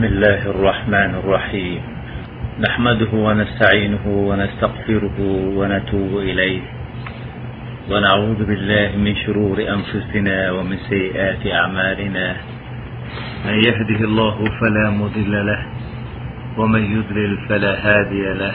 بسم الله الرحمن الرحيم نحمده ونستعينه ونستغفره ونتوب إليه ونعوذ بالله من شرور أنفسنا ومن سيئات أعمالنا من يهده الله فلا مضل له ومن يظلل فلا هادي له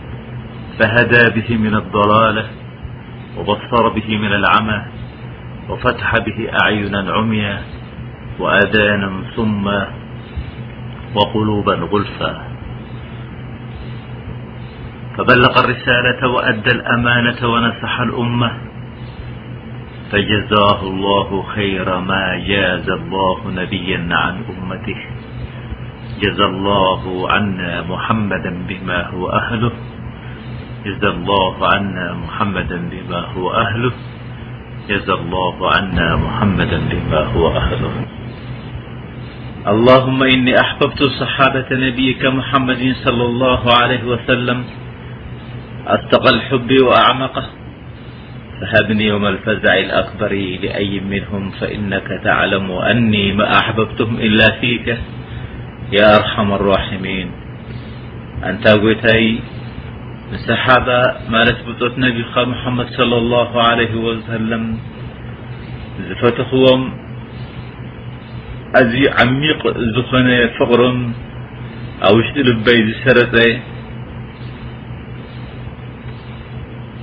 فهدى به من الضلالة وبصر به من العمى وفتح به أعينا عميا وأذانا ثما وقلوبا غلفا فبلغ الرسالة وأدى الأمانة ونصح الأمة فجزاه الله خير ما جاز الله نبيا عن أمته جزا الله عنا محمدا بما هو أهله جزا الله عنا محمدا بما هو أهله جزا الله عنا محمدا بما هو أهله اللهم إني أحببت صحابة نبيك محمد صلى الله عليه وسلم أسق الحب وأعمق فهبني يوم الفزع الأكبر لأي منهم فإنك تعلم أني ما أحببتهم إلا فيك يا أرحم الراحمين أنت تي صحابة مالت بت نب محمد صلى الله عليه وسلم فتخوم اي عميق ن فقرم وشط لبي سرس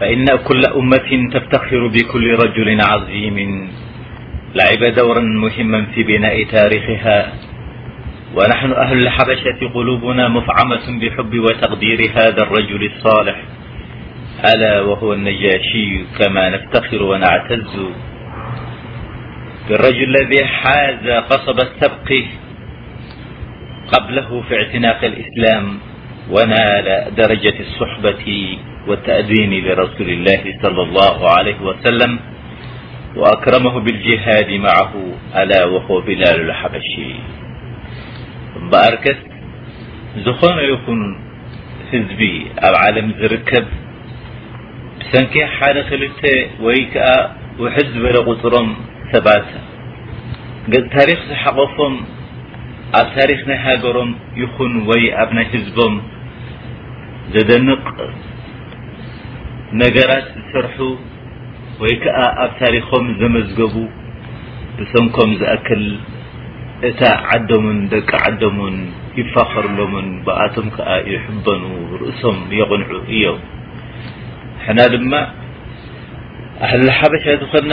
فإن كل أمة تفتخر بكل رجل عظيم لعب دورا مهما في بناء تاريخها ونحن أهل الحبشاة قلوبنا مفعمة بحب وتقدير هذا الرجل الصالح ألا وهو النجاشي كما نفتخر ونعتز بالرجل الذي حاز قصب السبق قبله في اعتناق الإسلام ونال درجة الصحبة والتأذين لرسول الله صلى الله عليه وسلم وأكرمه بالجهاد معه على وخ بلال الحبشي بأركس زن ين هزب أب عالم زركب بسنك حل خلت وي ك وح بل غፅرم ثبات ገጽ ታሪኽ ዝሓቖፎም ኣብ ታሪኽ ናይ ሃገሮም ይኹን ወይ ኣብ ናይ ህዝቦም ዘደንቕ ነገራት ዝሰርሑ ወይ ከዓ ኣብ ታሪኾም ዘመዝገቡ ብሰንኮም ዝኣክል እታ ዓዶምን ደቂ ዓዶምን ይፋኸርሎምን ብኣቶም ከዓ ይሕበኑ ርእሶም የቕንዑ እዮም ሕና ድማ ኣህሊ ሓበሻ ዝኾና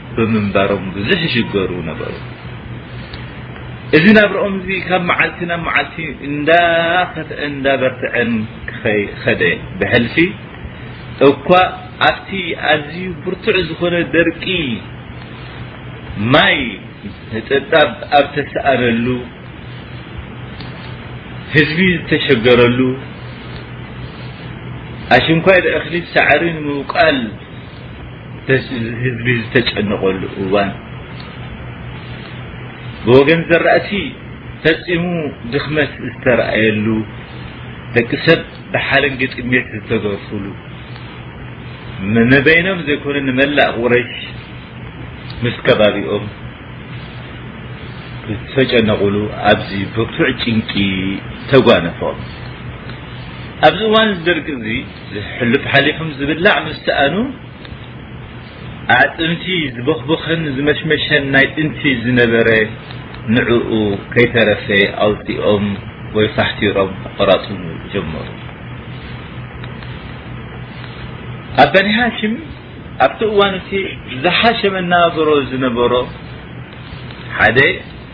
ብምንባሮም ብዙሕ ይሽገሩ ነበሩ እዚ ናብርኦም እዚ ካብ መዓልቲ ናብ መዓልቲ እንዳኸፍአ እንዳበርትዐን ከደ ብሕልፊ እኳ ኣብቲ ኣዝዩ ብርቱዕ ዝኾነ ደርቂ ማይ ንጥጣብ ኣብ ተሰኣነሉ ህዝቢ ዝተሸገረሉ ኣሽንኳይ እኽሊ ሳዕሪ ንምውቃል ህዝቢ ዝተጨነቐሉ እዋን ብወገን ዘራእቲ ፈፂሙ ድኽመት ዝተረኣየሉ ደቂ ሰብ ብሓለንጊ ጥሜት ዝተገርፉሉ ንበይኖም ዘይኮነ ንመላእ ቁረሽ ምስ ከባቢኦም ዝተጨነቑሉ ኣብዚ ብርቱዕ ጭንቂ ተጓነፎም ኣብዚ እዋን ዝደርቂ እዚ ሕሉፍ ሓሊፎም ዝብላዕ ምስ ሰኣኑ ኣዕፅምቲ ዝበኽበኸን ዝመሽመሸን ናይ ጥንቲ ዝነበረ ንዕኡ ከይተረፈ ኣውፂኦም ወይ ፋሕቲሮም ክቆራፁ ጀመሩ ኣብ በኒ ሃሽም ኣብቲ እዋን እቲ ዝሓሸ መናገሮ ዝነበሮ ሓደ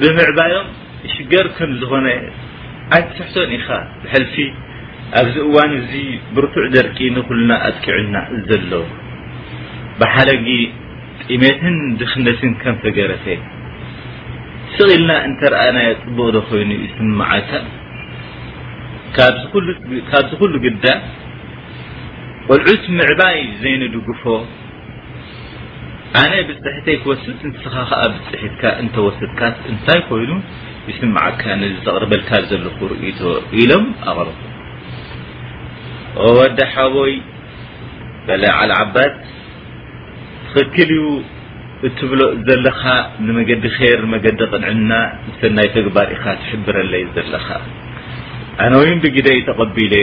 ብምዕባዮም ሽገር ከም ዝኾነ ኣይትስሕቶን ኢኻ ብሕልፊ ኣብዚ እዋን እዚ ብርቱዕ ደርቂ ንኹልና ኣጥቂዑና ዘሎ ብሓለጊ ጥሜትን ድኽነትን ከም ተገረፈ ስቕ ኢልና እንተረኣናዮ ፅቡቕ ዶ ኮይኑ ይስምዓካ ካብዚ ኩሉ ግዳ ቆልዑት ምዕባይ ዘይንድግፎ ኣነ ብጽሕተይ ክወስድ ንስኻ ከኣ ብጽሒትካ እንተወስድካስ እንታይ ኮይኑ ይስምዓካ ነዚ ዘቕርበልካ ዘለኹ ርእይቶ ኢሎም ኣቕረቡ ወዲ ሓቦይ በለ ዓል ዓባድ ትኽክል እዩ እትብሎ ዘለኻ ንመገዲ ኼር መገዲ ቅንዕና ሰናይ ተግባር ኢኻ ትሕብረለይ ዘለኻ ኣነ ወይም ብግደይ ተቐቢለ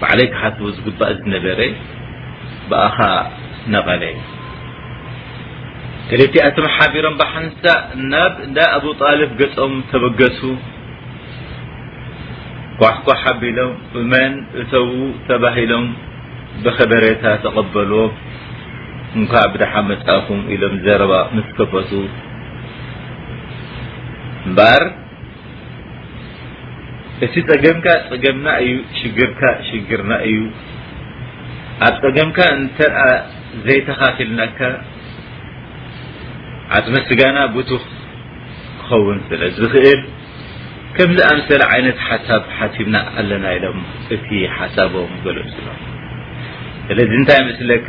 ባዕለይ ክሓስቡ ዝግባእ ዝነበረ ብኣኻ ነቐለ። ክልቲኣቶም ሓቢሮም ብሓንሳእ ናብ እንዳ ኣቡ ጣልብ ገጾም ተበገሱ። ኳሕኳሕ ኣቢሎም መን እተዉ ተባሂሎም ብኸበሬታ ተቐበልዎም። እንኳዕ ብደሓን መጻእኩም ኢሎም ዘረባ ምስ ከፈቱ እምበኣር እቲ ጸገምካ ጸገምና እዩ ሽግርካ ሽግርና እዩ ኣብ ጸገምካ እንተ ዘይተኻፊልናካ ዓጽመ ስጋና ብቱኽ ክኸውን ስለ ዝኽእል ከምዚ ኣምሰለ ዓይነት ሓሳብ ሓሲብና ኣለና ኢሎም እቲ ሓሳቦም ገለጹሎም ስለዚ እንታይ ምስለካ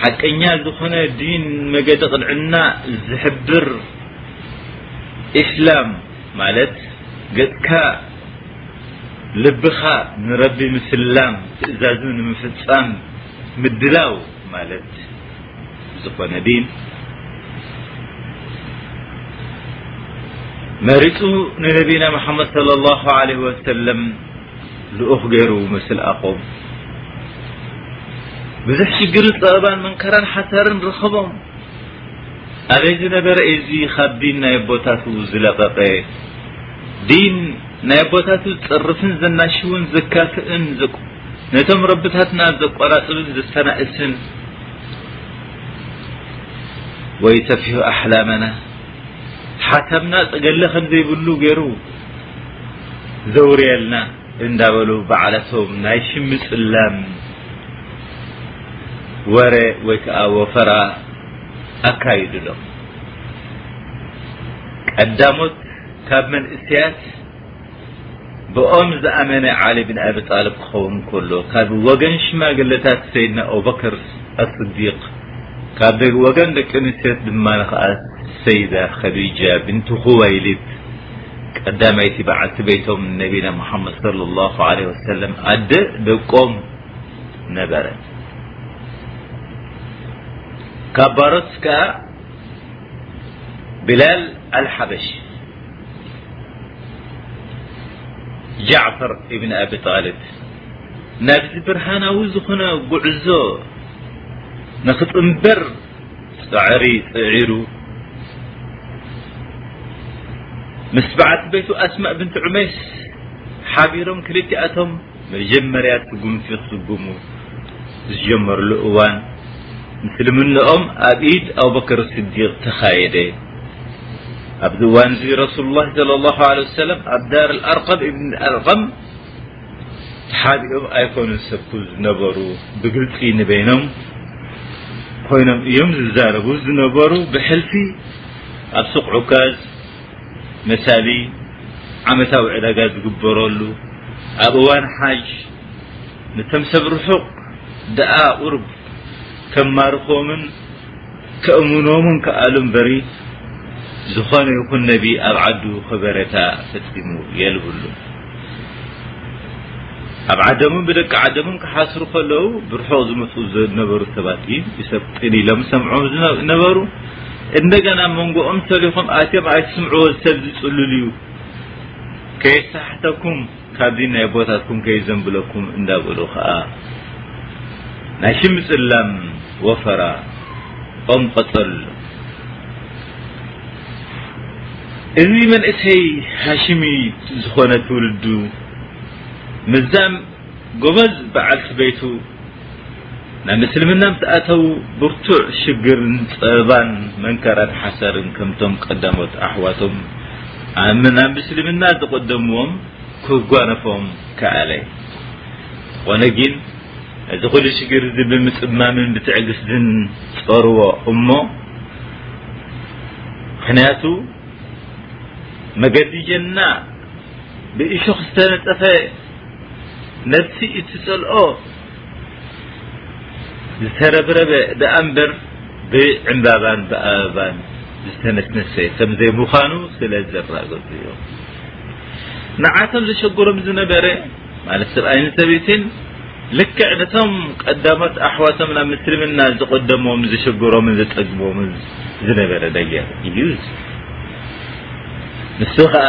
ሓቀኛ ዝኾነ ዲን መገዲ ቅንዕና ዝሕብር ኢስላም ማለት ገጽካ ልብኻ ንረቢ ምስላም ትእዛዙ ንምፍጻም ምድላው ማለት ዝኾነ ዲን መሪፁ ንነቢና መሓመድ ለ ላሁ ለ ወሰለም ልኡኽ ገይሩ ምስ ልኣኾም፣ ብዙሕ ሽግርን ጸበባን መንከራን ሓሳርን ረኸቦም። ኣበይ ዝነበረ እዩ እዚ ኻብ ዲን ናይ ኣቦታቱ ዝለቐቐ፣ ዲን ናይ ኣቦታቱ ዝጸርፍን ዘናሽውን ዘካፍእን፣ ነቶም ረብታትና ዘቆራጽብን ዘሰናእስን፣ ወይ ሰፊሁ ኣሕላመና፣ ሓሳብና ጸገለ ከም ዘይብሉ ገይሩ ዘውርየልና እንዳበሉ በዓላቶም ናይ ሽምጽላም ወረ ወይ ከዓ ወፈራ ኣካይዱሎም ቀዳሞት ካብ መንእስያት ብኦም ዝኣመነ ዓሊ ብን ኣቢ ጣልብ ክኸውን ከሎ ካብ ወገን ሽማግለታት ሰይድና ኣቡበክር ኣስዲቅ ካብ ወገን ደቂ ኣንስትዮ ድማ ንኸኣ ሰይዳ ኸዲጃ ብንት ኹወይሊድ ቀዳመይቲ በዓልቲ ቤቶም ነቢና ሙሓመድ ሰለ ላሁ ለ ወሰለም ኣደ ደቆም ነበረ ካብ ባሮት ከዓ ቢላል ኣልሓበሽ ጃዕፈር ኢብን ኣቢ ጣልብ ናብዚ ብርሃናዊ ዝኾነ ጉዕዞ ንክፅምበር ፃዕሪ ፅዒሩ ምስ በዓልቲ ቤቱ ኣስማእ ብንቲ ዑመይስ ሓቢሮም ክልቲኣቶም مجمر قمت صم ዝجمرሉ እن مسل منኦም ኣብ ኢድ أببكر اصديق تخيد እن رسول الله صلى الله عله وسلم دار الأرقم ن اأرقم حبኦም يكن ك ዝنر بግلፂ نبن ይن እيم رب ነر بحلፊ سقعكዝ መሳሊ ዓመታዊ ዕዳጋ ዝግበረሉ ኣብ እዋን ሓጅ ነቶም ሰብ ርሑቕ ደኣ ቁርብ ከማርኾምን ከእምኖምን ከኣሉ እምበሪ ዝኾነ ይኹን ነቢ ኣብ ዓዱ ከበረታ ፈፂሙ የልብሉ ኣብ ዓደምን ብደቂ ዓደምን ክሓስሩ ከለዉ ብርሑቕ ዝመፁ ዝነበሩ ሰባት እዩ ሰብ ጥን ኢሎም ዝሰምዑ ነበሩ እንደገና ኣብ መንጎኦም እንተሊኹም ኣትዮም ኣይትስምዕዎ ሰብ ዝጽሉል እዩ ከየሳሕተኩም ካብዚ ናይ ቦታትኩም ከይዘንብለኩም እንዳበሉ ከዓ ናይ ሽም ጽላም ወፈራ ኦም ቀጸሉ እዚ መንእሰይ ሃሽሚ ዝኾነ ትውልዱ ምዛም ጎበዝ በዓልቲ ቤቱ ናብ ምስልምና ምስ ኣተው ብርቱዕ ሽግርን ጸበባን መንከራን ሓሰርን ከምቶም ቀዳሞት ኣሕዋቶም ናብ ምስልምና ዝቐደምዎም ክጓነፎም ከኣለ ኾነ ግን እዚ ኩሉ ሽግር እዚ ብምፅማምን ብትዕግስትን ፀርዎ እሞ ምክንያቱ መገዲ ጀና ብእሾክ ዝተነጠፈ ነቲ እትጸልኦ ዝተረብረበ ደኣ እምበር ብዕምባባን ብኣበባን ዝተነስነሰ ከም ዘይምዃኑ ስለ ዘራገጹ እዩ ንዓቶም ዘሸግሮም ዝነበረ ማለት ሰብኣይን ሰበይትን ልክዕ ነቶም ቀዳሞት ኣሕዋቶም ናብ ምስልምና ዝቐደሞም ዘሸግሮምን ዘጠግቦምን ዝነበረ ነገር እዩ ንሱ ከዓ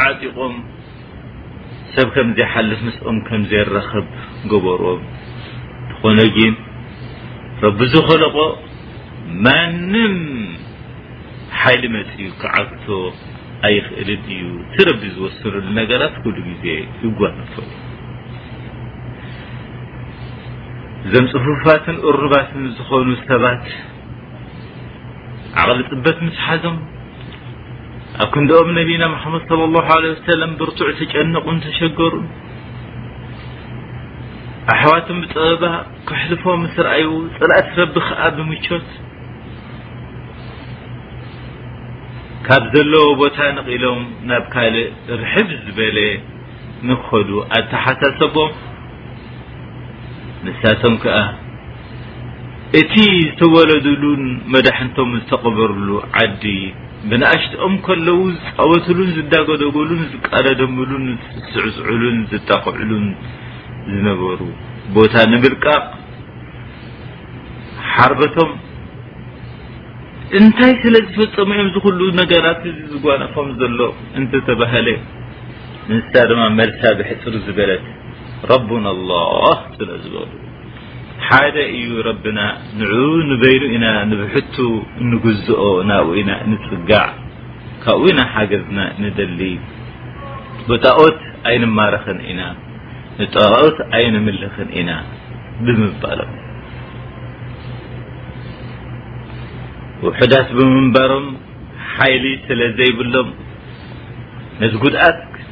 ኣዕጢቆም ሰብ ከምዘይሓልፍ ምስኦም ከምዘይራኸብ ገበሮም ተኾነ ግን ረቢ ዝኸለቆ ማንም ሓይሊ መፅኡ ክዓግቶ ኣይኽእልን እዩ እቲ ረቢ ዝወስንሉ ነገራት ኩሉ ግዜ ይጓነፎ እዩ እዞም ፅፉፋትን እሩባትን ዝኾኑ ሰባት ዓቕሊ ጽበት ምስ ሓዞም ኣብ ክንድኦም ነቢና መሓመድ صለ ላሁ ለ ወሰለም ብርቱዕ ተጨነቑን ተሸገሩን ኣሕዋትም ብፀበባ ክሕልፎ ምስ ረኣዩ ፅላእት ረቢ ከዓ ብምቾት ካብ ዘለዎ ቦታ ንቒሎም ናብ ካልእ ርሕብ ዝበለ ንኸዱ ኣተሓሳሰቦም ንሳቶም ከዓ እቲ ዝተወለዱሉን መዳሕንቶም ዝተቐበሩሉ ዓዲ ብንኣሽትኦም ከለዉ ዝፃወትሉን ዝዳገደገሉን ዝቃደደምሉን ዝስዕስዕሉን ዝጣቕዕሉን ዝነበሩ ቦታ ንምልቃቕ ሓርበቶም እንታይ ስለ ዝፈፀሙ እዮም እዚ ኩሉ ነገራት እዚ ዝጓነፎም ዘሎ እንተተባህለ ንሳ ድማ መልሳ ብሕፅር ዝበለት ረቡና ኣላህ ስለ ዝበሉ ሓደ እዩ ረብና ንዑ ንበይኑ ኢና ንብሕቱ እንግዝኦ ናብኡ ኢና ንፅጋዕ ካብኡ ኢና ሓገዝና ንደሊ ብጣኦት ኣይንማረኽን ኢና ንጣኦት ኣይንምልኽን ኢና ብምባሎም ውሑዳት ብምንባሮም ሓይሊ ስለ ዘይብሎም ነዚ ጉድኣት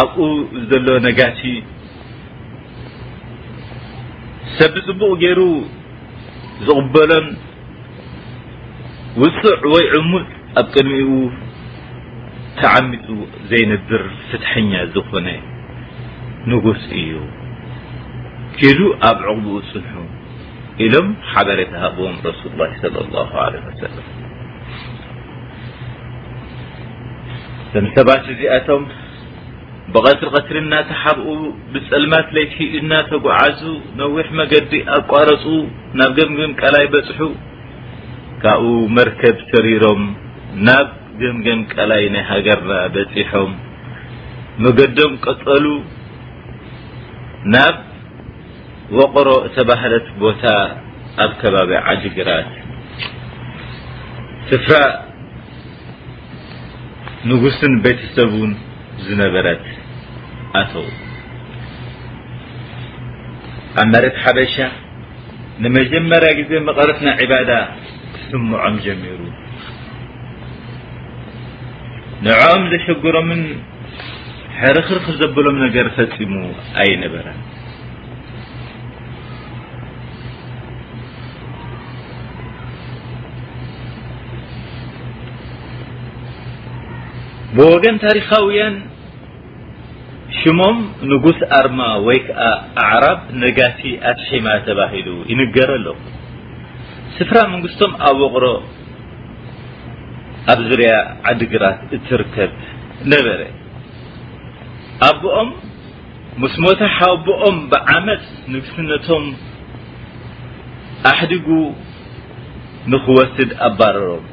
ኣብኡ ዘሎ ነጋሲ ሰብ ብፅቡቕ ገይሩ ዝቕበሎን ውፅዕ ወይ ዕሙፅ ኣብ ቅድሚኡ ተዓሚፁ ዘይነብር ፍትሐኛ ዝኾነ ንጉስ እዩ ኪዱ ኣብ ዕቕብኡ ፅንሑ ኢሎም ሓበሬታ ሃብዎም ረሱል ላ ለ ላ ለ ወሰለም እዞም ሰባት እዚኣቶም ብቐትሪ ቐትሪ እናተሓብኡ ብፀልማት ለይቲ እናተጓዓዙ ነዊሕ መገዲ ኣቋረፁ ናብ ገምገም ቀላይ በፅሑ ካብኡ መርከብ ሰሪሮም ናብ ገምገም ቀላይ ናይ ሃገርና በፂሖም መገዶም ቀጠሉ ናብ ወቕሮ እተባህለት ቦታ ኣብ ከባቢ ዓዲግራት ስፍራ ንጉስን ቤተሰቡን ዝነበረት ኣተው ኣብ መሬት ሓበሻ ንመጀመርያ ግዜ መቐረትና ዕባዳ ክስምዖም ጀሚሩ ንዕኦም ዝሕግሮምን ሕርኽርኽ ዘብሎም ነገር ፈፂሙ ኣይነበረን ብወገን ታሪኻውያን ሽሞም ንጉስ ኣርማ ወይ ከዓ ኣዕራብ ነጋሲ ኣትሒማ ተባሂሉ ይንገረ ኣሎ ስፍራ መንግስቶም ኣብ ወቕሮ ኣብ ዙርያ ዓዲግራት እትርከብ ነበረ ኣቦኦም ምስ ሞተ ሓወቦኦም ብዓመጽ ንግስነቶም ኣሕዲጉ ንኽወስድ ኣባረሮም።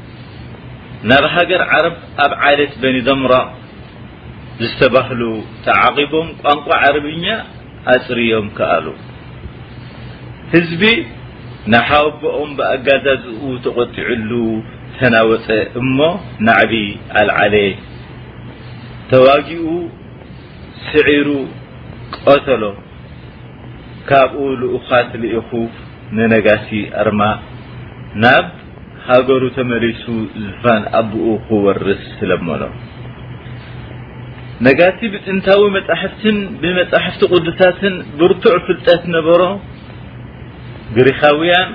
ናብ ሃገር ዓረብ ኣብ ዓሌት በኒ ዘምራ ዝተባህሉ ተዓቚቦም ቋንቋ ዓረብኛ ኣጽርዮም ከኣሉ። ህዝቢ ንሓወቦኦም ብኣጋዛዝኡ ተቖጢዑሉ ተናወጸ እሞ ናዕቢ ኣልዓለ። ተዋጊኡ። ስዒሩ ቀተሎ። ካብኡ ልኡኻት ልኢኹ ንነጋሲ ኣርማ ናብ ሃገሩ ተመሊሱ ዝፋን ኣቦኡ ክወርስ ለመኖ። ነጋሲ ብጥንታዊ መጻሕፍትን ብመጻሕፍቲ ቅዱሳትን ብርቱዕ ፍልጠት ነበሮ። ግሪኻውያን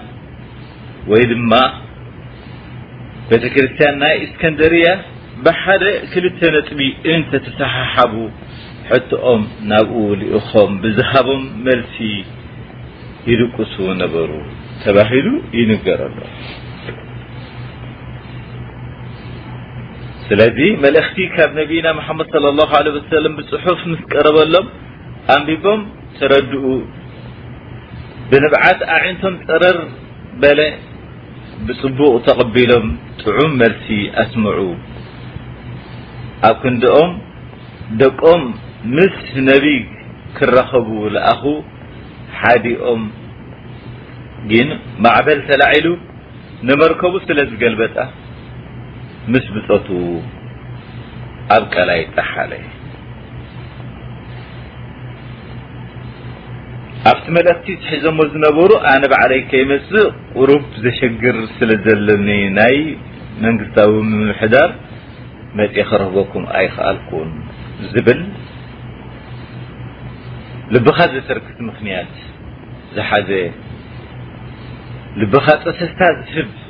ወይ ድማ ቤተ ክርስቲያን ናይ እስከንደርያ ብሓደ ክልተ ነጥቢ እንተ ተሰሓሓቡ ሕቶኦም ናብኡ ልእኾም ብዝሃቦም መልሲ ይድቅሱ ነበሩ ተባሂሉ ይንገር ኣሎ ስለዚ መልእኽቲ ካብ ነቢና መሓመድ صለ ላه ለ ወሰለም ብፅሑፍ ምስ ቀረበሎም ኣንቢቦም ተረድኡ ብንብዓት ኣዒንቶም ጥርር በለ ብፅቡቕ ተቐቢሎም ጥዑም መልሲ ኣስምዑ ኣብ ክንድኦም ደቆም ምስ ነቢይ ክራኸቡ ለኣኹ ሓዲኦም ግን ማዕበል ተላዒሉ ንመርከቡ ስለ ዝገልበጣ ምስ ብፆቱ ኣብ ቀላይ ጠሓለ ኣብቲ መልእክቲ ትሒዘሞ ዝነበሩ ኣነ ባዕለይ ከይመፅእ ቁሩብ ዘሸግር ስለ ዘለኒ ናይ መንግስታዊ ምምሕዳር መፅኤ ክረህበኩም ኣይክኣልኩን ዝብል ልብኻ ዘሰርክት ምክንያት ዝሓዘ ልብኻ ፀሰስታ ዝህብ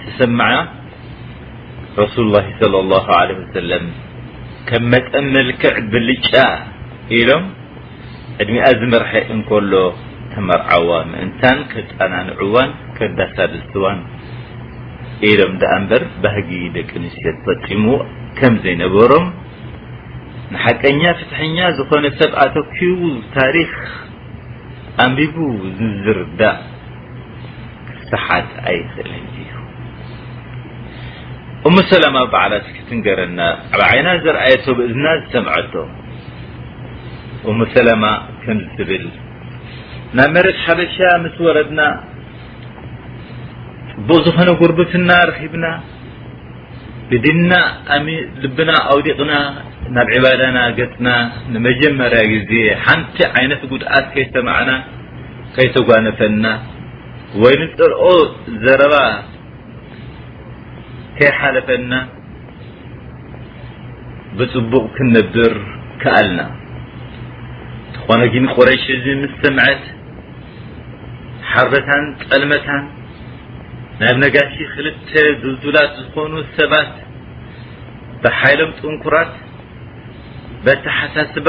ተሰምዓ ረሱል ላ ለ ላሁ ለ ወሰለም ከም መጠን መልክዕ ብልጫ ኢሎም ዕድሚኣ ዝመርሐ እንከሎ ተመርዓዋ ምእንታን ከጠናንዕዋን ከዳሳድስዋን ኢሎም ደኣ እምበር ባህጊ ደቂ ኣንስትዮ ተፈፂሙ ከም ዘይነበሮም ንሓቀኛ ፍትሐኛ ዝኾነ ሰብ ኣተኪቡ ታሪክ ኣንቢቡ ዝዝርዳእ ክሰሓት ኣይኽእልን እዩ እሙ ሰላማ በዓላ ክትንገረና ብ ዓይና ዘርኣየቶ ብእዝና ዝሰምዐቶ እሙ ሰላማ ከም ዝትብል ናብ መሬት ሓበሻ ምስ ወረድና ፅቡቅ ዝኾነ ጉርብትና ረኪብና ብድና ልብና ኣውዲቕና ናብ ዕባዳና ገፅና ንመጀመርያ ግዜ ሓንቲ ዓይነት ጉድኣት ከይሰማዕና ከይተጓነፈና ወይ ንጥርኦ ዘረባ ከይሓለፈና ብፅቡቕ ክንነብር ከኣልና ዝኾነ ግን ቁረይሽ እዚ ምስ ሰምዐት ሓርበታን ፀልመታን ናብ ነጋሲ ክልተ ድልዱላት ዝኾኑ ሰባት ብሓይሎም ጥንኩራት በተሓሳስባ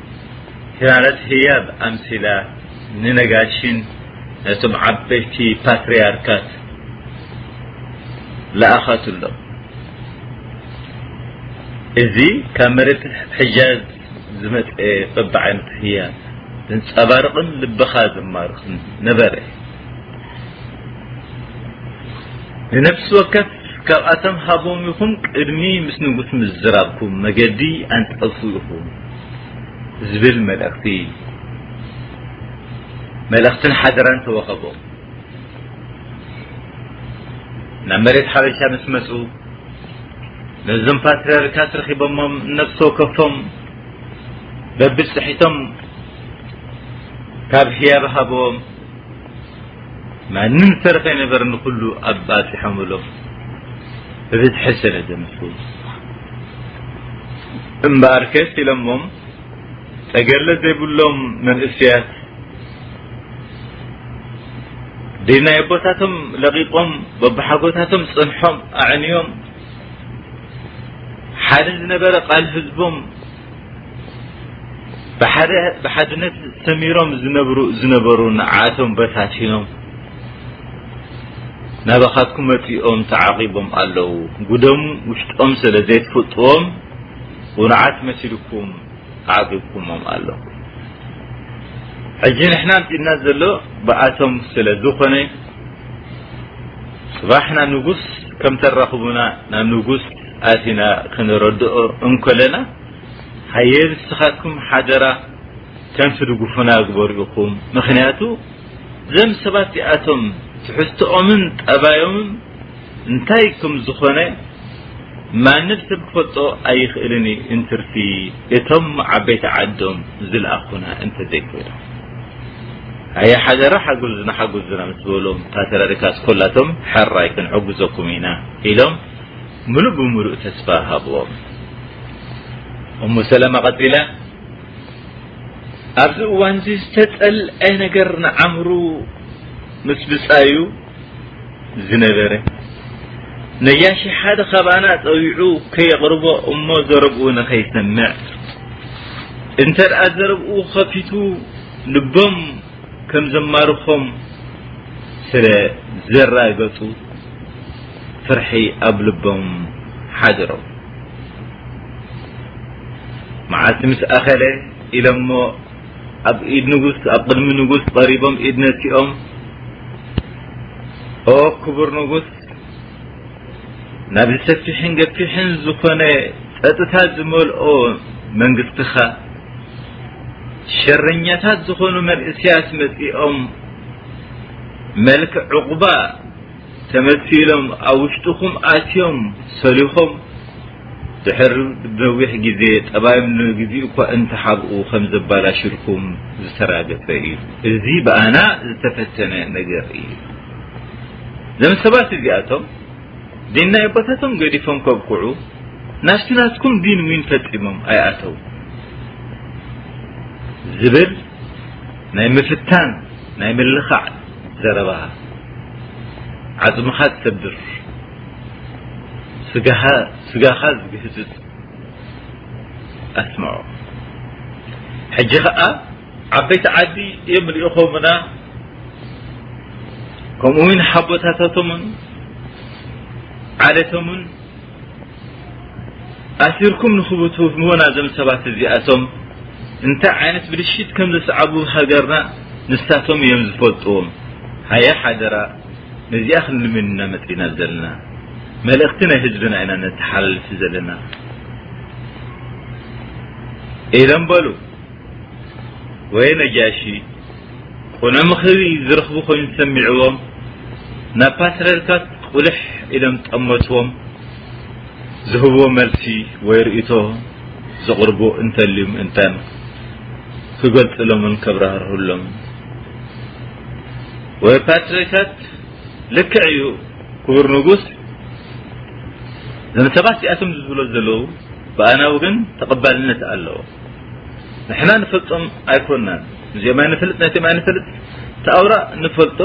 ህያረት ህያብ ኣምሲላ ንነጋሽን ነቶም ዓበይቲ ፓትርያርካት ለኣኸትሎም እዚ ካብ መሬት ሕጃዝ ዝመፀ በብዓይነት ህያብ ዘንፀባርቕን ልብኻ ዘማርኽን ነበረ ንነፍሲ ወከፍ ካብኣቶም ሃቦም ኢኹም ቅድሚ ምስ ንጉስ ምዝራብኩም መገዲ ኣንጠፉ ኢኹም ዝብል መልእኽቲ መልእኽትን ሓደራን ተወኸቦም ናብ መሬት ሓበሻ ምስ መፁ ነዞም ፓትርያርካት ረኺቦሞም ነፍሲ ወከፎም በብፅሒቶም ካብ ህያብ ሃቦም ማንም ሰር ከይነበር ንኩሉ ኣባፂሖምሎም ብብዝሒ ስለ ዘምፁ እምበኣር ከስ ኢሎሞም ጠገለ ዘይብሎም መንእስያት ብናይ ኣቦታቶም ለቂቆም በብሓጎታቶም ፅንሖም ኣዕንዮም ሓደ ዝነበረ ቃል ህዝቦም ብሓደ ብሓድነት ሰሚሮም ዝነብሩ ዝነበሩ ንዓቶም በታቲኖም ናባኻትኩም መፂኦም ተዓቂቦም ኣለዉ ጉደም ውሽጦም ስለ ዘይትፍጥዎም ውንዓት መሲልኩም ዓቂብኩሞም ኣለዉ ሕጂ ንሕና ኣምፂእና ዘሎ ብኣቶም ስለ ዝኾነ ፅባሕና ንጉስ ከም ተራኽቡና ናብ ንጉስ ኣቲና ክንረድኦ እንከለና ሃየ ንስኻትኩም ሓደራ ከም ትድግፉና ግበሩ ኢኹም ምክንያቱ ዘም ሰባት እዚኣቶም ትሕዝትኦምን ጠባዮምን እንታይ ከም ዝኾነ ማንም ሰብ ክፈልጦ ኣይኽእልን እዩ እንትርቲ እቶም ዓበይቲ ዓዶም ዝለኣኹና እንተዘይኮይኖም ኣየ ሓደራ ሓጉዝና ሓጉዝና ምስ በሎም ፓትርያርካት ኮላቶም ሕራይ ክንሕጉዘኩም ኢና ኢሎም ምሉእ ብምሉእ ተስፋ ሃብዎም። እሙ ሰለማ ቀጢላ ኣብዚ እዋን እዚ ዝተጸልዐ ነገር ንዓምሩ ምስ ብጻዩ ዝነበረ ነያሺ ሓደ ካባና ጸዊዑ ከየቕርቦ እሞ ዘረብኡ ንኸይሰምዕ እንተ ደኣ ዘረብኡ ኸፊቱ ልቦም ከም ዘማርኾም ስለ ዘራገጡ ፍርሒ ኣብ ልቦም ሓድሮ መዓልቲ ምስ ኣኸለ ኢሎሞ ኣብ ኢድ ንጉስ ኣብ ቅድሚ ንጉስ ቐሪቦም ኢድ ነሲኦም ኦ ክቡር ንጉስ ናብዚ ሰፊሕን ገፊሕን ዝኾነ ጸጥታ ዝመልኦ መንግስትኻ ሸረኛታት ዝኾኑ መንእስያት መጺኦም መልክ ዕቑባ ተመሲሎም ኣብ ውሽጥኹም ኣትዮም ሰሊኾም ድሕሪ ነዊሕ ግዜ ጠባዮም ንግዚኡ እኳ እንተሓብኡ ከም ዘባላሽልኩም ዝተራገፈ እዩ እዚ ብኣና ዝተፈተነ ነገር እዩ ዘም ሰባት እዚኣቶም ዲን ናይ ኣቦታቶም ገዲፎም ከብቅዑ ናብቲ ናትኩም ዲን ዊን ፈፂሞም ኣይኣተው ዝብል ናይ ምፍታን ናይ ምልኻዕ ዘረባኻ ዓጽምኻ ዝሰብር ስጋኻ ዝግህጽጽ ኣስምዖ ሕጂ ኸኣ ዓበይቲ ዓዲ እዮም ልኢኾምና ከምኡ ውን ሓቦታታቶምን ዓሌቶምን ኣሲርኩም ንክብትሙና ዘም ሰባት እዚኣቶም እንታይ ዓይነት ብልሽት ከም ዘስዓቡ ሃገርና ንሳቶም እዮም ዝፈልጥዎም ሃየ ሓደራ ነዚኣ ክንልምን ኢና መፅና ዘለና መልእክቲ ናይ ህዝብና ኢና ነተሓላልፊ ዘለና ኢሎም በሉ ወይ ነጃሺ ቁነ ምኽሪ ዝረኽቡ ኮይኑ ዝሰሚዕዎም ናብ ፓትርያርካት ቁልሕ ኢሎም ጠመትዎም ዝህብዎ መልሲ ወይ ርእቶ ዘቕርቡ እንተልዩም እንተን ክገልጽሎምን ከብራህርሁሎም ወይ ፓትርያርካት ልክዕ እዩ ክቡር ንጉስ ዘንሰባት እዚኣቶም ዝብሎ ዘለዉ ብኣና ወገን ተቐባልነት ኣለዎ ንሕና ንፈልጦም ኣይኮናን እዚኦም ኣይንፈልጥ ነቲኦም ኣይንፈልጥ ተኣውራ ንፈልጦ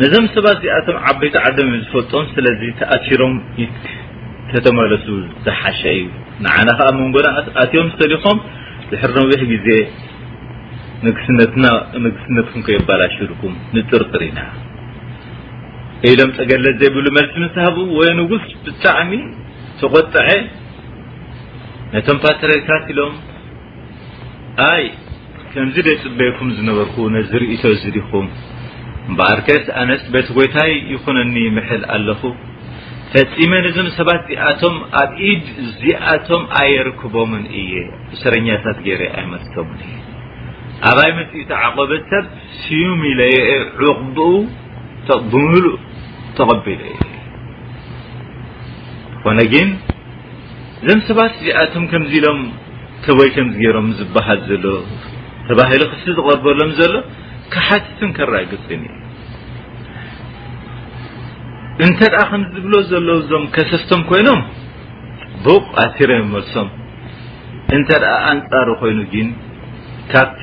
ነዞም ሰባት እዚኣቶም ዓበይቲ ዓዶም እዮም ዝፈልጦም ስለዚ ተኣሲሮም ተተመለሱ ዝሓሸ እዩ ንዓና ከዓ መንጎና ኣትዮም ሰሊኾም ድሕር ነዊሕ ግዜ ንግስነትና ንግስነትኩም ከየባላሽልኩም ንጥርጥር ኢና ኢሎም ፀገለት ዘይብሉ መልሲ ምስ ሃቡ ወይ ንጉስ ብጣዕሚ ተቆጠዐ ነቶም ፓትርያርካት ኢሎም ኣይ ከምዚ ደይጽበየኩም ዝነበርኩ ነዚ ርእቶ እዚ ዲኹም እምበኣርከስ ኣነስ በቲ ጐይታይ ይኹነኒ ምሕል ኣለኹ ፈጺመ ነዞም ሰባት እዚኣቶም ኣብ ኢድ እዚኣቶም ኣየርክቦምን እየ እሰረኛታት ገይረ ኣይመልሶምን እየ ኣባይ መጺኡ ተዓቆበ ሰብ ስዩም ኢለየ ዕቑብኡ ብምሉእ ተቐቢለ እየ ኮነ ግን እዞም ሰባት እዚኣቶም ከምዚ ኢሎም ተወይ ከምዚ ገይሮም ዝበሃል ዘሎ ተባሂሉ ክሲ ዝቐርበሎም ዘሎ ክሓትትን ከራግፅን እዩ እንተ ደኣ ከም ዝብሎ ዘለዉ እዞም ከሰስቶም ኮይኖም ብቕ ኣሲረ መልሶም እንተ ደኣ ኣንፃሩ ኮይኑ ግን ካብቲ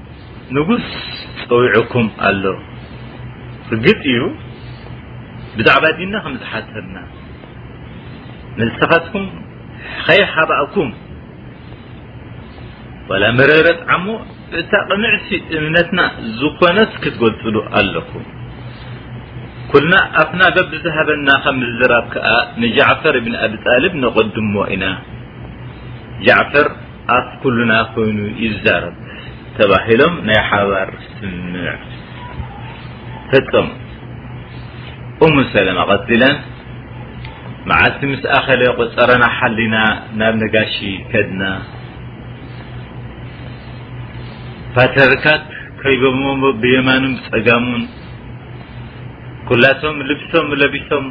ንጉስ ጸዊዑኩም ኣሎ ርግጽ እዩ ብዛዕባ ዲና ከም ዝሓተትና መልሰኻትኩም ከይሓባእኩም ወላ መረረት ዓሞ እታ ቅንዕቲ እምነትና ዝኾነት ክትገልጽሉ ኣለኩም ኩልና ኣፍና በብዝሃበና ከም ምዝራብ ከኣ ንጃዕፈር ብን ኣቢ ጣልብ ነቐድሞ ኢና ጃዕፈር ኣብ ኩሉና ኮይኑ ይዛረብ ተባሂሎም ናይ ሓባር ስምምዕ ፈጸሙ እሙ ሰለማ ቀጺለን መዓልቲ ምስ ኣኸለ ቆፀረና ሓሊና ናብ ነጋሺ ከድና ፓትርካት ከይበሞ ብየማኑም ፀጋሙን ኩላቶም ልብሶም ለቢሶም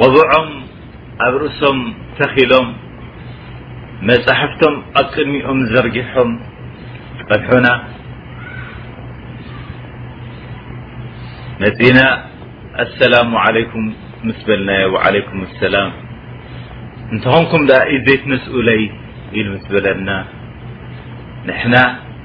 ቆብዖም ኣብ ርእሶም ተኺሎም መጻሕፍቶም ኣብ ቅድሚኦም ዘርጊሖም ጸንሑና መጺና ኣሰላሙ ዓለይኩም ምስ በልናዮ ወዓለይኩም ኣሰላም እንተኾንኩም ደኣ ኢዘይትነስኡለይ ኢሉ ምስ በለና ንሕና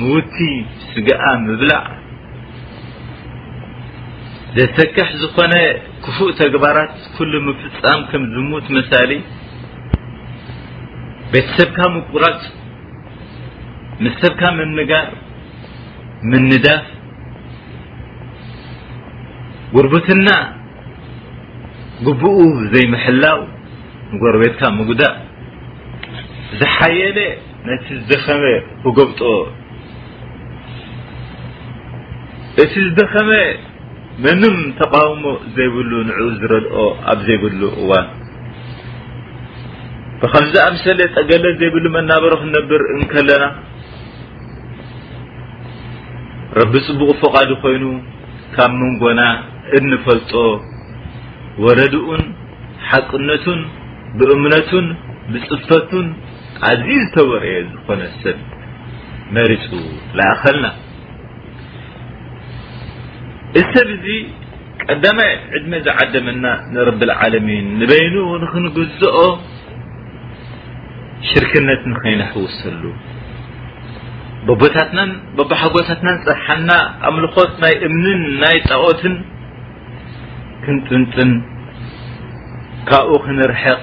ምውቲ ስጋኣ ምብላዕ ዘሰክሕ ዝኾነ ክፉእ ተግባራት ኩሉ ምፍጻም ከም ዝሙት መሳሊ ቤተሰብካ ምቁራጽ ምስ ሰብካ ምንጋር ምንዳፍ ጉርብትና ግቡኡ ዘይምሕላው ንጎረቤትካ ምጉዳእ ዝሓየለ ነቲ ዝደኸመ ክጎብጦ እቲ ዝደኸመ ምንም ተቃውሞ ዘይብሉ ንዕኡ ዝረድኦ ኣብ ዘይብሉ እዋን ብከምዚ ኣምሰለ ጠገለ ዘይብሉ መናበሮ ክንነብር እንከለና ረቢ ፅቡቕ ፈቓዱ ኮይኑ ካብ መንጎና እንፈልጦ ወረድኡን ሓቅነቱን ብእምነቱን ብፅፈቱን ኣዝዩ ዝተወረየ ዝኾነ ሰብ መሪፁ ለኣኸልና እዚ ሰብ እዚ ቀዳማይ ዕድመ ዝዓደመና ንረብልዓለሚን ንበይኑ ንክንግዝኦ ሽርክነት ንኸይነሕውሰሉ በቦታትናን በቦሓጎታትናን ፀሓና ኣምልኾት ናይ እምንን ናይ ጣኦትን ክንጥንጥን ካብኡ ክንርሕቕ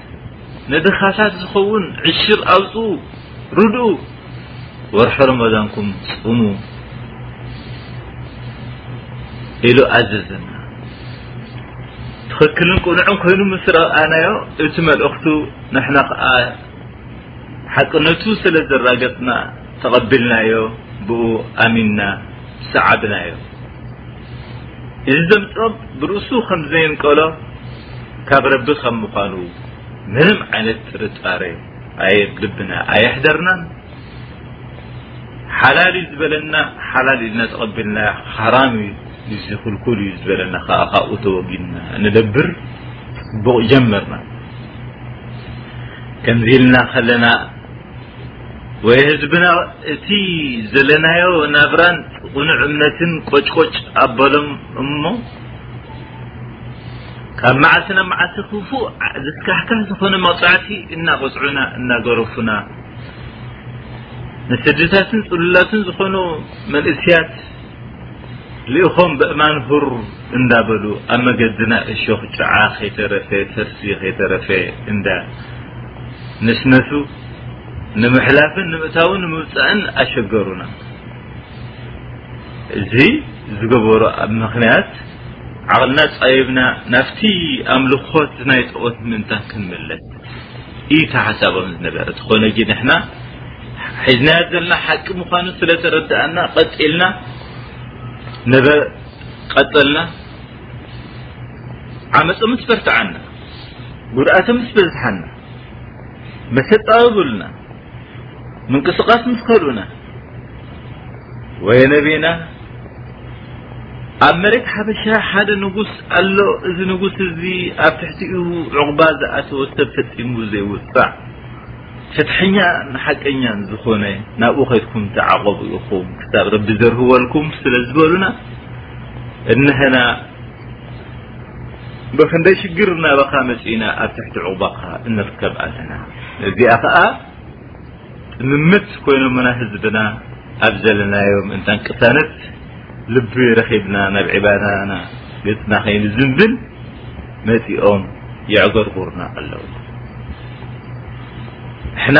ንድኻታት ዝኸውን ዕሽር ኣውፅኡ ርድኡ ወርሒ ረመዳንኩም ፅሙ ኢሉ ኣዘዘና ትኽክልን ቅኑዕን ኮይኑ ምስ ረኣናዮ እቲ መልእኽቱ ንሕና ከዓ ሓቅነቱ ስለ ዘራገፅና ተቐቢልናዮ ብኡ ኣሚንና ሰዓብናዮ እዚ ዘምጽኦም ብርእሱ ከም ዘየንቀሎ ካብ ረቢ ከም ምዃኑ ምንም ዓይነት ጥርጣረ ኣየብ ልብና ኣየሕደርናን ሓላል እዩ ዝበለና ሓላል ኢልና ተቐቢልና ሓራም እዩ እዚ ክልኩል እዩ ዝበለና ከዓ ካብኡ ተወጊድና ንደብር ፅቡቕ ጀመርና ከምዚ ኢልና ከለና ወይ ህዝብና እቲ ዘለናዮ ናብራን ቁኑዕ እምነትን ቆጭቆጭ ኣበሎም እሞ ካብ መዓልቲ ናብ መዓልቲ ክፉእ ዝስካሕካሕ ዝኾነ መቕፃዕቲ እናቆፅዑና እናገረፉና ንስድታትን ፅሉላትን ዝኾኑ መንእስያት ልእኾም በእማን ሁር እንዳበሉ ኣብ መገድና እሾኽ ጭዓ ከይተረፈ ፈርሲ ከይተረፈ እንዳ ነስነሱ ንምሕላፍን ንምእታውን ንምውፃእን ኣሸገሩና እዚ ዝገበሩ ኣብ ምክንያት ዓቕልና ፃይብና ናብቲ ኣምልኾት ናይ ጣኦት ምእንታን ክንምለስ ኢታ ሓሳቦም ዝነበረ ዝኾነ ጊ ንሕና ሒዝናዮ ዘለና ሓቂ ምዃኑ ስለ ተረዳእና ቀጢልና ነበ ቀጠልና ዓመፀ ምስ በርትዓና ጉድኣተ ምስ በዝሓና መሰጣዊ ብሉና ምንቅስቃስ ምስ ከልኡና ወይ ነቢና ኣብ መሬት ሓበሻ ሓደ ንጉስ ኣሎ እዚ ንጉስ እዚ ኣብ ትሕቲኡ ዕቑባ ዝኣተወ ሰብ ፈፂሙ ዘይውፃእ ፍትሐኛ ሓቀኛን ዝኾነ ናብኡ ከይድኩም ተዓቐቡ ኢኹም ክሳብ ረቢ ዘርህወልኩም ስለ ዝበሉና እነሀና ብክንደይ ሽግር ናባኻ መፂእና ኣብ ትሕቲ ዑቕባኻ እንርከብ ኣለና እዚኣ ከዓ ጥምምት ኮይኖምና ህዝብና ኣብ ዘለናዮም እንታን ቅሳነት ልቢ ረኺብና ናብ ዕባዳና ገፅና ከይንዝንብን መፂኦም የዕገርጉርና ኣለዉ ሕና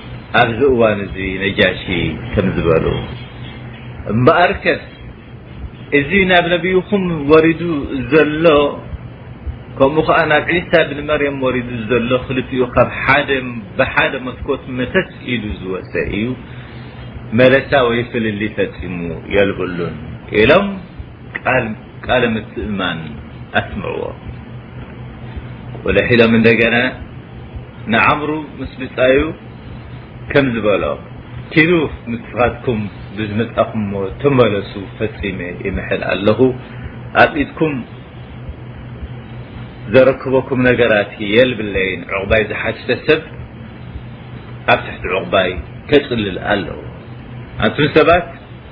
ኣብዚ እዋን እዚ ነጃሺ ከም ዝበሉ እምበኣርከስ እዚ ናብ ነቢይኹም ወሪዱ ዘሎ ከምኡ ከዓ ናብ ዒሳ ብን መርየም ወሪዱ ዘሎ ክልቲኡ ካብ ሓደ ብሓደ መስኮት መተት ኢሉ ዝወፀ እዩ መለሳ ወይ ፍልልይ ፈፂሙ የልብሉን ኢሎም ቃል ቃለ ምትእማን ኣስምዕዎ ወለሒሎም እንደገና ንዓምሩ ምስ ብጻዩ ከም ዝበሎ ኪዱ ምስኻትኩም ብዝመጻኹምዎ ተመለሱ ፈጺመ ይምሕል ኣለኹ ኣብ ኢድኩም ዘረክበኩም ነገራት የልብለይን ዕቑባይ ዝሓትተ ሰብ ኣብ ትሕቲ ዕቑባይ ከጽልል ኣለዎ ኣንቱም ሰባት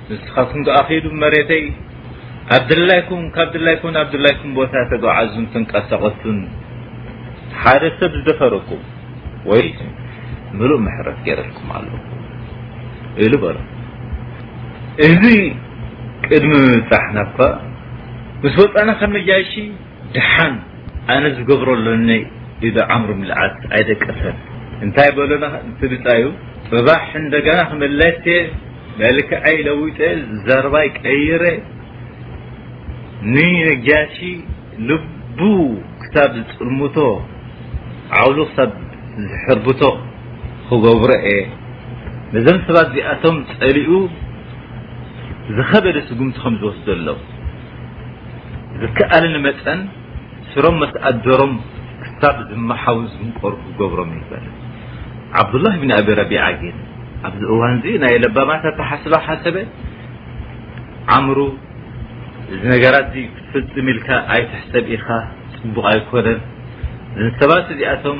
ንስኻትኩም ከኣ ኺዱ መሬተይ ኣብ ድላይኩም ካብ ድላይኩም ናብ ድላይኩም ቦታ ተጓዓዙን ተንቀሳቐሱን ሓደ ሰብ ዝደፈረኩም ወይ ምሉእ ምሕረት ገይረልኩም ኣሎ ኢሉ በሎ እዚ ቅድሚ ምብፃሕና እኳ ምስ ወፃእና ከም ነጃይሺ ድሓን ኣነ ዝገብሮ ኣለኒ ኢሉ ዓምሩ ምልዓት ኣይደቀሰን እንታይ በሎና እቲ ብፃዩ ፅባሕ እንደገና ክምለስ መልክዐይ ለዊጠ ዘርባይ ቀይረ ንነጃሺ ልቡ ክሳብ ዝፅርምቶ ዓውሉ ክሳብ ዝሕርብቶ ክገብሮ እየ ነዞም ሰባት እዚኣቶም ፀሊኡ ዝኸበደ ስጉምቲ ከም ዝወስደሎም ዝከኣልን መጠን ስሮም መስኣደሮም ክሳብ ዝመሓው ዝምቆር ክገብሮም እዩ በለ ዓብዱላህ ብኒ ኣቢ ረቢዓ ግን ኣብዚ እዋን እዚ ናይ ለባማት ኣተሓስባ ሓሰበ ዓምሩ እዚ ነገራት እዚ ክትፍፅም ኢልካ ኣይትሕሰብ ኢኻ ፅቡቕ ኣይኮነን እዘን ሰባት እዚኣቶም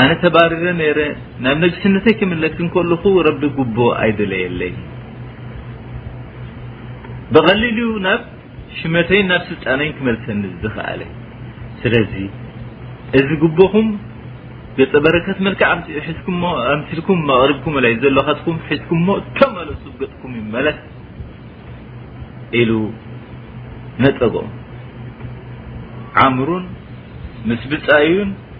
ኣነ ተባሪረ ነይረ ናብ ነግስነተይ ክምለስ እንከለኹ ረቢ ጉቦ ኣይደለየለይ ብቐሊሉ ናብ ሽመተይን ናብ ስልጣነይን ክመልሰኒ ዝኸኣለ ስለዚ እዚ ጉቦኹም ገጸ በረከት መልክዕ ኣምፅኡ ሒዝኩሞ ኣምሲልኩም መቕሪብኩም ላይ ዘለኻትኩም ሒዝኩሞ ተመለሱ ገጥኩም ይመለስ ኢሉ ነጠጎም ዓምሩን ምስ ብፃዩን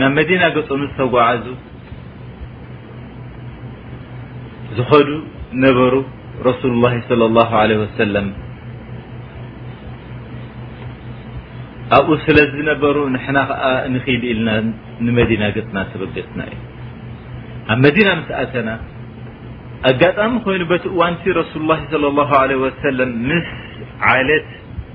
ናብ መዲና ገጾም ዝተጓዓዙ ዝኸዱ ነበሩ ረሱሉ ላ ለ ላሁ ለ ወሰለም ኣብኡ ስለ ዝነበሩ ንሕና ከዓ ንክድ ኢልና ንመዲና ገፅና ተበገፅና እዩ ኣብ መዲና ምስ ኣተና ኣጋጣሚ ኮይኑ በቲ እዋንቲ ረሱሉ ላ ለ ላሁ ለ ወሰለም ምስ ዓለት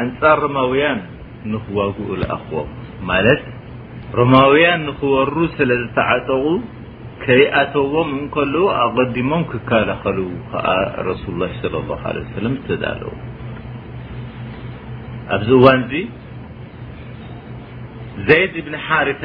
ኣንጻር ሮማውያን ንኽዋግኡ ለኣኽዎም፣ ማለት ሮማውያን ንኽወሩ ስለ ዝተዓጠቑ ከይኣተዎም እንከለዉ ኣቐዲሞም ክከላኸሉ ከኣ ረሱሉላህ ሰለላሁ ዓለይሂ ወሰለም ዝተዳለዉ። ኣብዚ እዋንዚ ዘይድ ብን ሓሪታ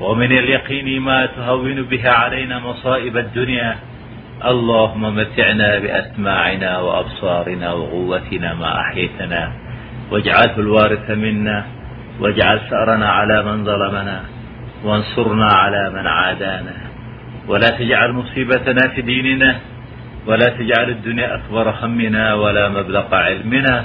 ومن اليقين ما تهون به علينا مصائب الدنيا اللهم متعنا بأسماعنا وأبصارنا وقوتنا ما أحييتنا واجعله الوارث منا واجعل سأرنا على من ظلمنا وانصرنا على من عادانا ولا تجعل مصيبتنا في ديننا ولا تجعل الدنيا أكبر همنا ولا مبلغ علمنا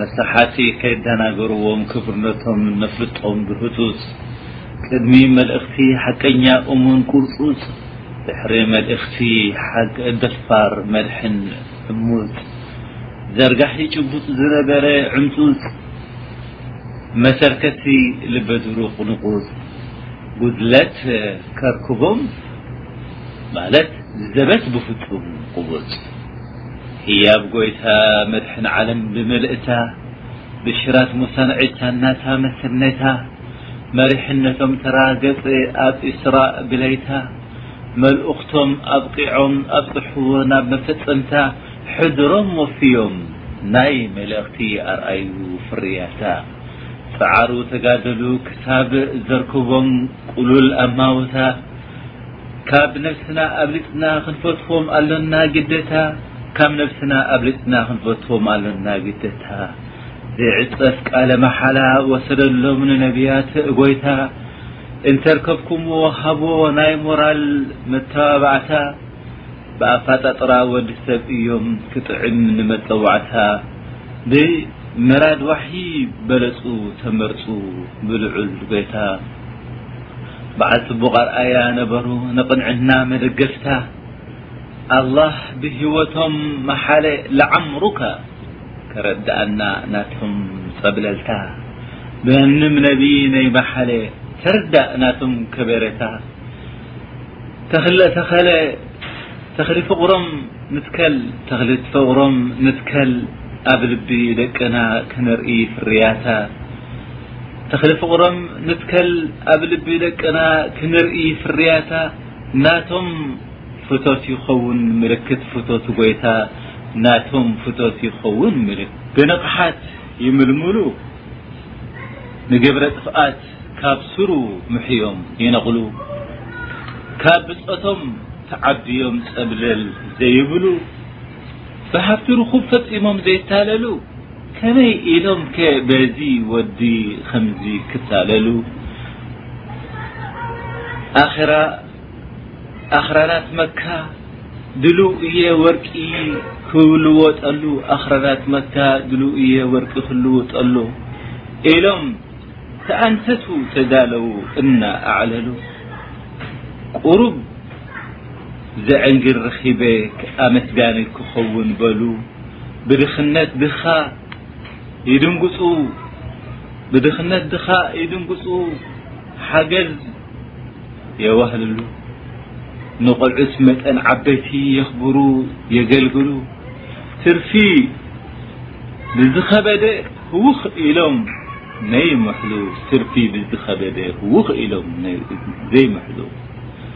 መሳሓቲ ከየዳናገርዎም ክብርነቶም ነፍልጦም ብህጹጽ ቅድሚ መልእኽቲ ሓቀኛ እሙን ቁርጹጽ ድሕሪ መልእኽቲ ሓቅ ደፋር መድሕን ዕሙጽ ዘርጋሒ ጭቡጥ ዝነበረ ዕምጹጽ መሰርከቲ ልበ ድሩቕ ንቑጽ ጉድለት ከርክቦም ማለት ዘበት ብፍጹም ቁቡጽ ህያብ ጎይታ መድሕን ዓለም ብምልእታ ብሽራት ሙሳን ዒሳን ናታ መሰነይታ መሪሕነቶም ተራገጸ ኣብ ኢስራእ ብለይታ መልእኽቶም ኣብቒዖም ኣብጽሕዎ ናብ መፈጸምታ ሕድሮም ወፍዮም ናይ መልእኽቲ ኣርኣዩ ፍርያታ ጸዓሩ ተጋደሉ ክሳብ ዘርክቦም ቁሉል ኣማውታ ካብ ነብስና ኣብልጽና ክንፈትዎም ኣሎና ግደታ ካብ ነብስና ኣብልጽና ክንፈትዎም ኣሎና ግደታ ዘይዕጸፍ ቃለ መሓላ ወሰደሎም ንነብያት ጎይታ እንተርከብኩምዎ ሃብዎ ናይ ሞራል መተባባዕታ ብኣፋጣጥራ ወዲ ሰብ እዮም ክጥዕም ንመጸዋዕታ ብመራድ ዋሕይ በለጹ ተመርጹ ብልዑል ጎይታ በዓል ጽቡቕ ኣርኣያ ነበሩ ንቕንዕና መደገፍታ ኣላህ ብሂወቶም መሓለ ለዓምሩከ ከረድኣና ናቶም ጸብለልታ ብህንም ነብይ ነይ መሓለ ተርዳእ ናቶም ከበረታ ተኽለ ተኸለ ተኽሊ ፍቕሮም ንትከል ተኽሊ ፍቕሮም ንትከል ኣብ ልቢ ደቅና ክንርኢ ፍርያታ ተኽሊ ፍቕሮም ንትከል ኣብ ልቢ ደቅና ክንርኢ ፍርያታ ናቶም ፍቶት ይኸውን ምልክት ፍቶት ጎይታ ናቶም ፍቶት ይኸውን ምልክት ብንቕሓት ይምልምሉ ንግብረ ጥፍኣት ካብ ሱሩ ምሕዮም ይነቕሉ ካብ ብጾቶም ተዓብዮም ጸብለል ዘይብሉ ብሃብቲ ርኹብ ፈጺሞም ዘይታለሉ ከመይ ኢሎም ከ በዚ ወዲ ከምዚ ክታለሉ ኣኽራ ኣኽራናት መካ ድሉው እየ ወርቂ ክልወጠሉ ኣኽራናት መካ ድሉው እየ ወርቂ ክልውጠሉ ኢሎም ተኣንተቱ ተዳለው እና ኣዕለሉ ቁሩብ ዘዕንግል ረኺበ ኣመስጋኒ ክኸውን በሉ ብድኽነት ድኻ ይድንግፁ ብድኽነት ድኻ ይድንግፁ ሓገዝ የዋህልሉ ንቆልዑት መጠን ዓበይቲ የኽብሩ የገልግሉ ትርፊ ብዝኸበደ ህውኽ ኢሎም ነይምሕሉ ትርፊ ብዝኸበደ ህውኽ ኢሎም ዘይምሕሉ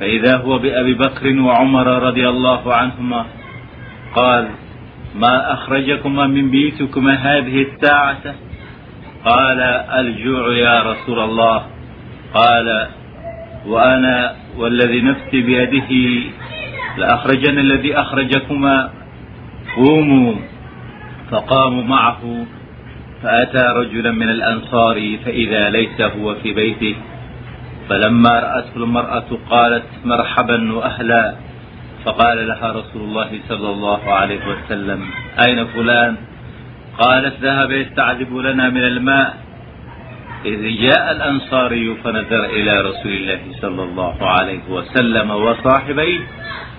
فإذا هو بأبي بكر وعمر رضي الله عنهما قال ما أخرجكما من بيتكم هذه الساعة قال ألجوع يا رسول الله قال وأنا والذي نفسي بيده لأخرجنا الذي أخرجكما قوموا فقاموا معه فأتى رجلا من الأنصاري فإذا ليس هو في بيته فلما رأته المرأة قالت مرحبا وأهلا فقال لها رسول الله صلى الله عليه وسلم أين فلان قالت ذهب يستعذب لنا من الماء إذ جاء الأنصاري فنذر إلى رسول الله صلى الله عليه وسلم وصاحبي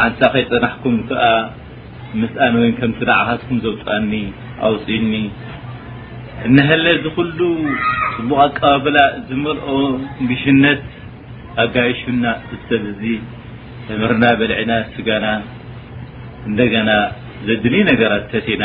ሓንሳእ ከይጸናሕኩም ከኣ ምስኣን ወይም ከምቲ ንዓኻትኩም ዘውጽኣኒ ኣውጽዩኒ እነሀለ እዚ ኩሉ ጽቡቕ ኣቀባብላ ዝመልኦ ንግሽነት ኣጋይሹና ሰብ እዚ ተምርና በልዕና ስጋና እንደገና ዘድልዩ ነገራት ሰቲና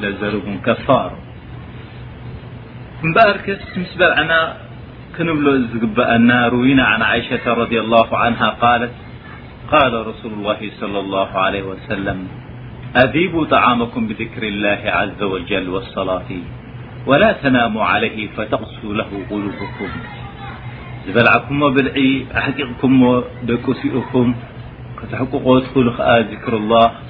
لزرب كفار كنبل أ أن روين عن عيشة رضي الله عنها قالت قال رسول الله صلى الله عليه وسلم أذيبوا طعامكم بذكر الله عز وجل والصلاة ولا تناموا عليه فتغسوا له قلوبكم بلعكم بلع أحققك قس م كتحقق تل ذكر الله